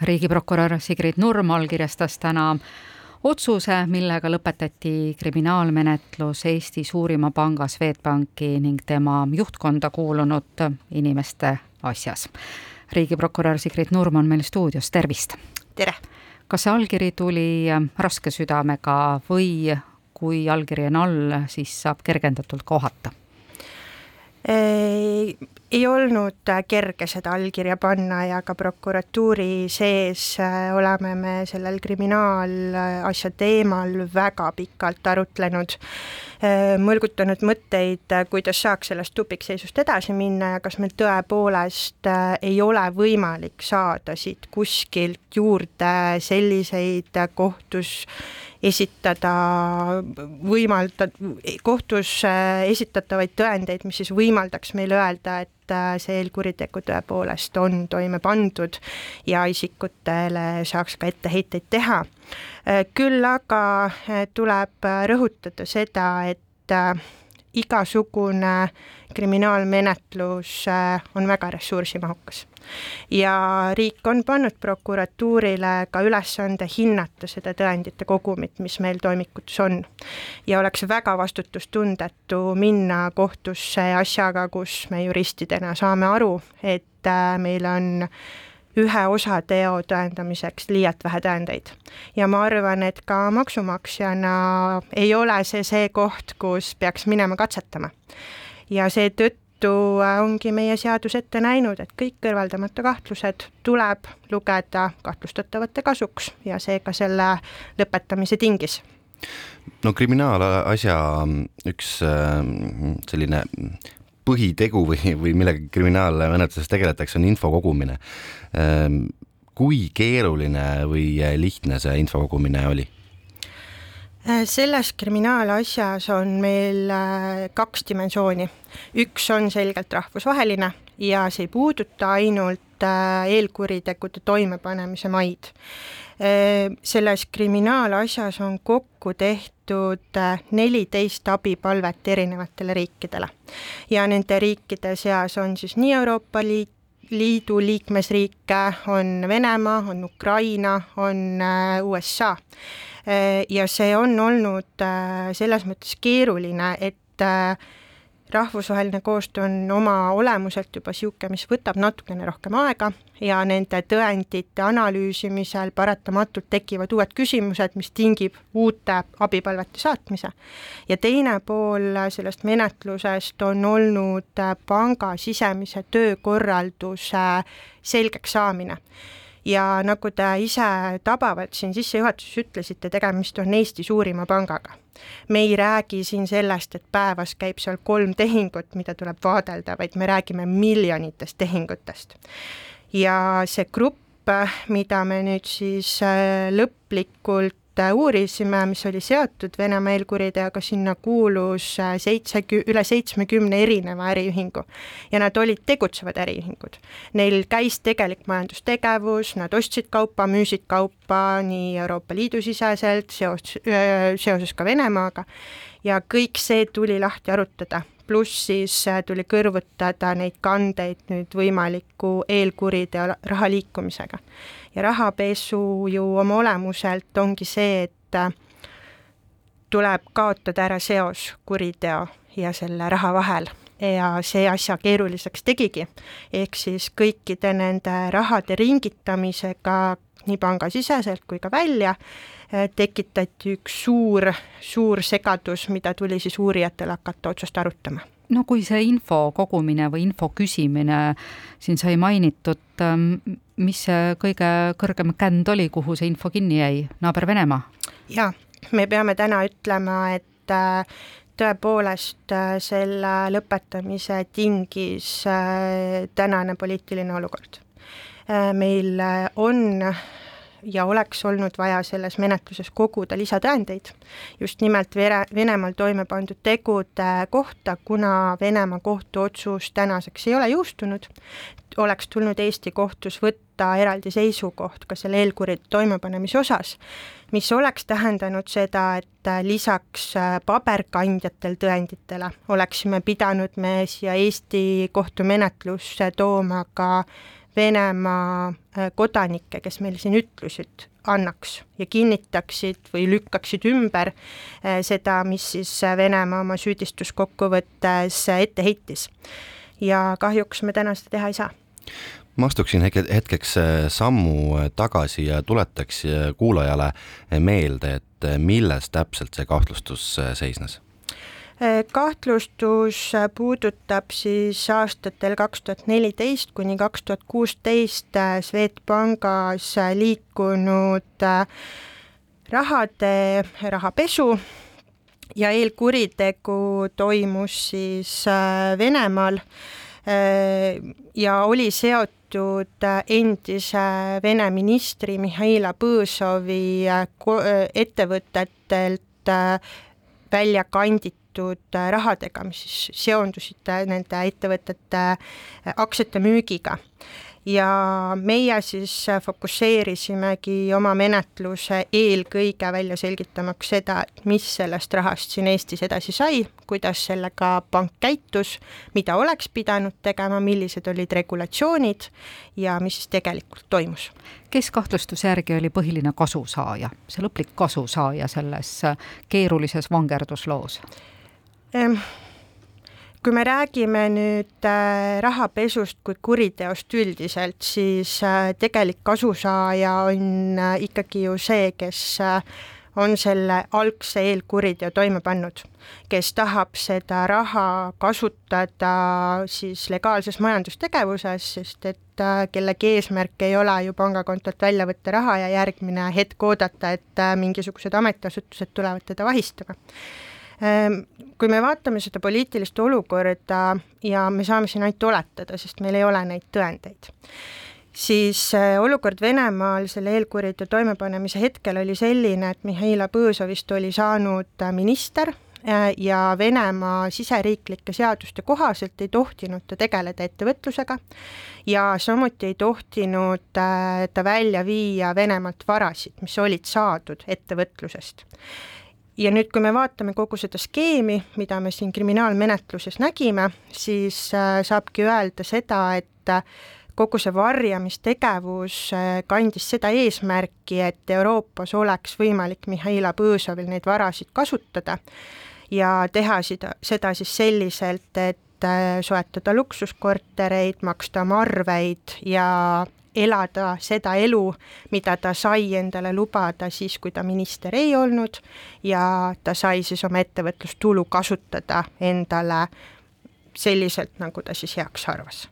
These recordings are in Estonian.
riigiprokurör Sigrid Nurm allkirjastas täna otsuse, millega lõpetati kriminaalmenetlus Eesti suurima panga Swedbanki ning tema juhtkonda kuulunud inimeste asjas. riigiprokurör Sigrid Nurm on meil stuudios, tervist! tere! kas see allkiri tuli raske südamega või kui allkiri on all, siis saab kergendatult kohata? Ei olnud kerge seda allkirja panna ja ka prokuratuuri sees äh, oleme me sellel kriminaalasja teemal väga pikalt arutlenud, äh, mõlgutanud mõtteid, kuidas saaks sellest tupikseisust edasi minna ja kas meil tõepoolest äh, ei ole võimalik saada siit kuskilt juurde selliseid kohtus esitada võimalda, kohtus äh, esitatavaid tõendeid, mis siis võimaldaks meil öelda, et äh, see eelkuritegu tõepoolest on toime pandud ja isikutele saaks ka etteheiteid teha. Äh, küll aga tuleb rõhutada seda, et igasugune kriminaalmenetlus on väga ressursimahukas ja riik on pannud prokuratuurile ka ülesande hinnata seda tõendite kogumit, mis meil toimikutes on. ja oleks väga vastutustundetu minna kohtusse asjaga, kus me juristidena saame aru, et äh, meil on ühe osa teo tõendamiseks liialt vähe tõendeid. ja ma arvan, et ka maksumaksjana ei ole see see koht, kus peaks minema katsetama. ja seetõttu seetõttu ongi meie seadus ette näinud, et kõik kõrvaldamata kahtlused tuleb lugeda kahtlustatavate kasuks ja seega selle lõpetamise tingis. no kriminaalasja üks äh, selline põhitegu või, või millega kriminaalmenetluses tegeletakse, on info kogumine. Ähm, kui keeruline või lihtne see info kogumine oli? Äh, selles kriminaalasjas on meil äh, kaks dimensiooni. üks on selgelt rahvusvaheline ja see ei puuduta ainult äh, eelkuritegude toimepanemise maid. selles kriminaalasjas on kokku tehtud neliteist abipalvet erinevatele riikidele. Ja nende riikide seas on siis nii Euroopa Liit, Liidu liikmesriike, on Venemaa, on Ukraina, on USA. Äh, ja see on olnud äh, selles mõttes keeruline, et äh, rahvusvaheline koostöö on oma olemuselt juba niisugune, mis võtab natukene rohkem aega ja nende tõendite analüüsimisel paratamatult tekivad uued küsimused, mis tingib uute abipalvete saatmise. ja teine pool sellest menetlusest on olnud panga sisemise töökorralduse selgeks saamine ja nagu te ise tabavalt siin sissejuhatuses ütlesite, tegemist on Eesti suurima pangaga. me ei räägi siin sellest, et päevas käib seal kolm tehingut, mida tuleb vaadelda, vaid me räägime miljonitest tehingutest. ja see grupp, mida me nüüd siis äh, lõplikult Äh, uurisime, mis oli seotud Venemaa eelkuriteoga, sinna kuulus äh, seitse, üle seitsmekümne erineva äriühingu. ja nad olid tegutsevad äriühingud. Neil käis tegelik majandustegevus, nad ostsid kaupa, müüsid kaupa nii Euroopa Liidu siseselt, seos, seoses ka Venemaaga, ja kõik see tuli lahti arutada pluss siis äh, tuli kõrvutada neid kandeid nüüd võimaliku eelkuriteo raha liikumisega ja rahapesu ju oma olemuselt ongi see, et äh, tuleb kaotada ära seos kuriteo ja selle raha vahel ja see asja keeruliseks tegigi. ehk siis kõikide nende rahade ringitamisega nii pangasiseselt kui ka välja äh, tekitati üks suur, suur segadus, mida tuli siis uurijatel hakata otsust arutama no kui see info kogumine või info küsimine siin sai mainitud, ähm, mis see kõige kõrgem känd oli, kuhu see info kinni jäi, naaber Venemaa? jaa, me peame täna ütlema, et äh, tõepoolest äh, selle lõpetamise tingis tänane poliitiline olukord. meil on ja oleks olnud vaja selles menetluses koguda lisatõendeid. Just nimelt Vere, Venemaal toime pandud tegude kohta, kuna Venemaa kohtuotsus tänaseks ei ole jõustunud, oleks tulnud Eesti kohtus võtta eraldi seisukoht ka selle eelkuriteo toimepanemise osas, mis oleks tähendanud seda, et lisaks paberkandjatel tõenditele oleksime pidanud me siia Eesti kohtumenetlusse tooma ka Venemaa kodanikke, kes meile siin ütlusid, annaks ja kinnitaksid või lükkaksid ümber seda, mis siis Venemaa oma süüdistuskokkuvõttes ette heitis. ja kahjuks me täna seda teha ei saa ma astuksin hetkeks sammu tagasi ja tuletaks kuulajale meelde, et milles täpselt see kahtlustus seisnes kahtlustus puudutab siis aastatel kaks tuhat neliteist kuni kaks tuhat kuusteist Swedbankis liikunud rahade, rahapesu ja eelkuritegu toimus siis Venemaal ja oli seotud endise Vene ministri Mihhail Põõsovi ettevõtetelt välja kanditud tehtud äh, rahadega, mis siis seondusid äh, nende ettevõtete äh, aktsiate müügiga. ja meie siis fokusseerisimegi oma menetluse eelkõige välja selgitamaks seda, et mis sellest rahast siin Eestis edasi sai, kuidas sellega pank käitus, mida oleks pidanud tegema, millised olid regulatsioonid ja mis siis tegelikult toimus. kes kahtlustuse järgi oli põhiline kasusaaja, see lõplik kasusaaja selles keerulises vangerdusloos? Kui me räägime nüüd äh, rahapesust kui kuriteost üldiselt, siis äh, tegelik kasusaaja on äh, ikkagi ju see, kes on selle algse eelkuriteo toime pannud, kes tahab seda raha kasutada siis legaalses majandustegevuses, sest et kellegi eesmärk ei ole ju pangakontolt välja võtta raha ja järgmine hetk oodata, et mingisugused ametiasutused tulevad teda vahistama kui me vaatame seda poliitilist olukorda ja me saame siin ainult oletada, sest meil ei ole neid tõendeid, siis eh, olukord Venemaal selle eelkuriteo toimepanemise hetkel oli selline, et Mihhail Põõsovist oli saanud äh, minister äh, ja Venemaa siseriiklike seaduste kohaselt ei tohtinud ta tegeleda ettevõtlusega ja samuti ei tohtinud ta välja viia Venemaalt varasid, mis olid saadud ettevõtlusest ja nüüd, kui me vaatame kogu seda skeemi, mida me siin kriminaalmenetluses nägime, siis äh, saabki öelda seda, et äh, kogu see varjamistegevus äh, kandis seda eesmärki, et Euroopas oleks võimalik Mihhail Põõsovil neid varasid kasutada ja teha seda, seda siis selliselt, et soetada luksuskortereid, maksta oma arveid ja elada seda elu, mida ta sai endale lubada siis, kui ta minister ei olnud ja ta sai siis oma ettevõtlustulu kasutada endale selliselt, nagu ta siis heaks arvas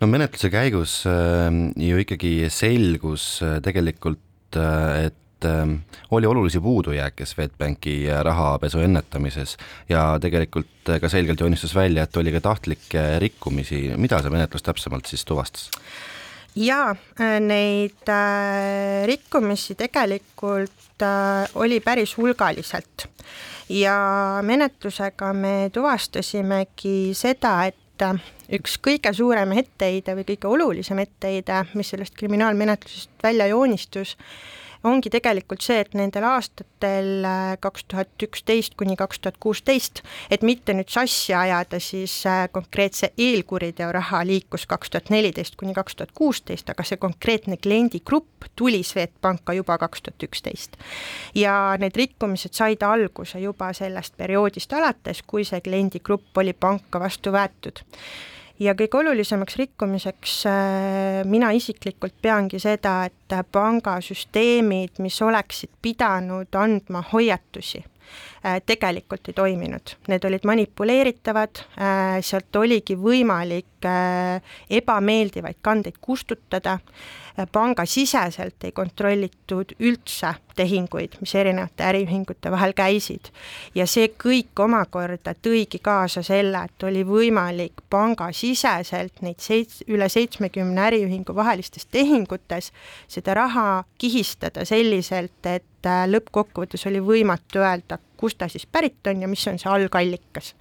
no menetluse käigus äh, ju ikkagi selgus äh, tegelikult äh,, et äh, oli olulisi puudujääke Swedbanki rahapesu ennetamises ja tegelikult ka selgelt joonistus välja, et oli ka tahtlikke rikkumisi, mida see menetlus täpsemalt siis tuvastas? Jaa, äh, neid äh, rikkumisi tegelikult äh, oli päris hulgaliselt. Ja menetlusega me tuvastasimegi seda, et üks kõige suurem etteheide või kõige olulisem etteheide, mis sellest kriminaalmenetlusest välja joonistus, ongi tegelikult see, et nendel aastatel äh, kaks tuhat üksteist kuni kaks tuhat kuusteist, et mitte nüüd sassi ajada, siis äh, konkreetse eelkuriteo raha liikus kaks tuhat neliteist kuni kaks tuhat kuusteist, aga see konkreetne kliendigrupp tuli Swedbanka juba kaks tuhat üksteist. ja need rikkumised said alguse juba sellest perioodist alates, kui see kliendigrupp oli panka vastu võetud ja kõige olulisemaks rikkumiseks äh, mina isiklikult peangi seda, et pangasüsteemid, mis oleksid pidanud andma hoiatusi, tegelikult ei toiminud, need olid manipuleeritavad, äh, sealt oligi võimalik ebameeldivaid kandeid kustutada pangasiseselt ei kontrollitud üldse tehinguid, mis erinevate äriühingute vahel käisid. ja see kõik omakorda tõigi kaasa selle, et oli võimalik pangasiseselt neid seits-, üle seitsmekümne äriühingu vahelistes tehingutes seda raha kihistada selliselt, et äh, lõppkokkuvõttes oli võimatu öelda, kust ta siis pärit on ja mis on see algallikas.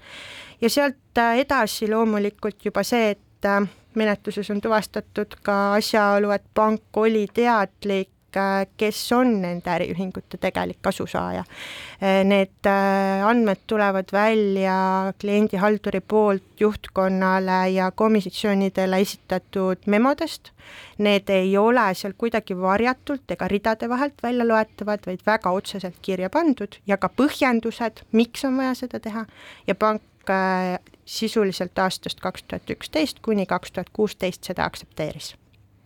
ja sealt äh, edasi loomulikult juba see, et äh, menetluses on tuvastatud ka asjaolu, et pank oli teadlik kes on nende äriühingute tegelik kasusaaja. Need andmed tulevad välja kliendihalduri poolt juhtkonnale ja komisjonidele esitatud memodest, need ei ole seal kuidagi varjatult ega ridade vahelt välja loetavad, vaid väga otseselt kirja pandud ja ka põhjendused, miks on vaja seda teha. Ja pank sisuliselt aastast kaks tuhat üksteist kuni kaks tuhat kuusteist seda aktsepteeris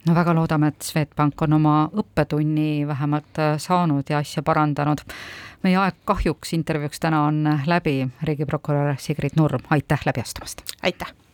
no väga loodame, et Swedbank on oma õppetunni vähemalt äh, saanud ja asja parandanud. meie aeg kahjuks intervjuuks täna on läbi, riigiprokurör Sigrid Nurm, aitäh läbi astumast! aitäh!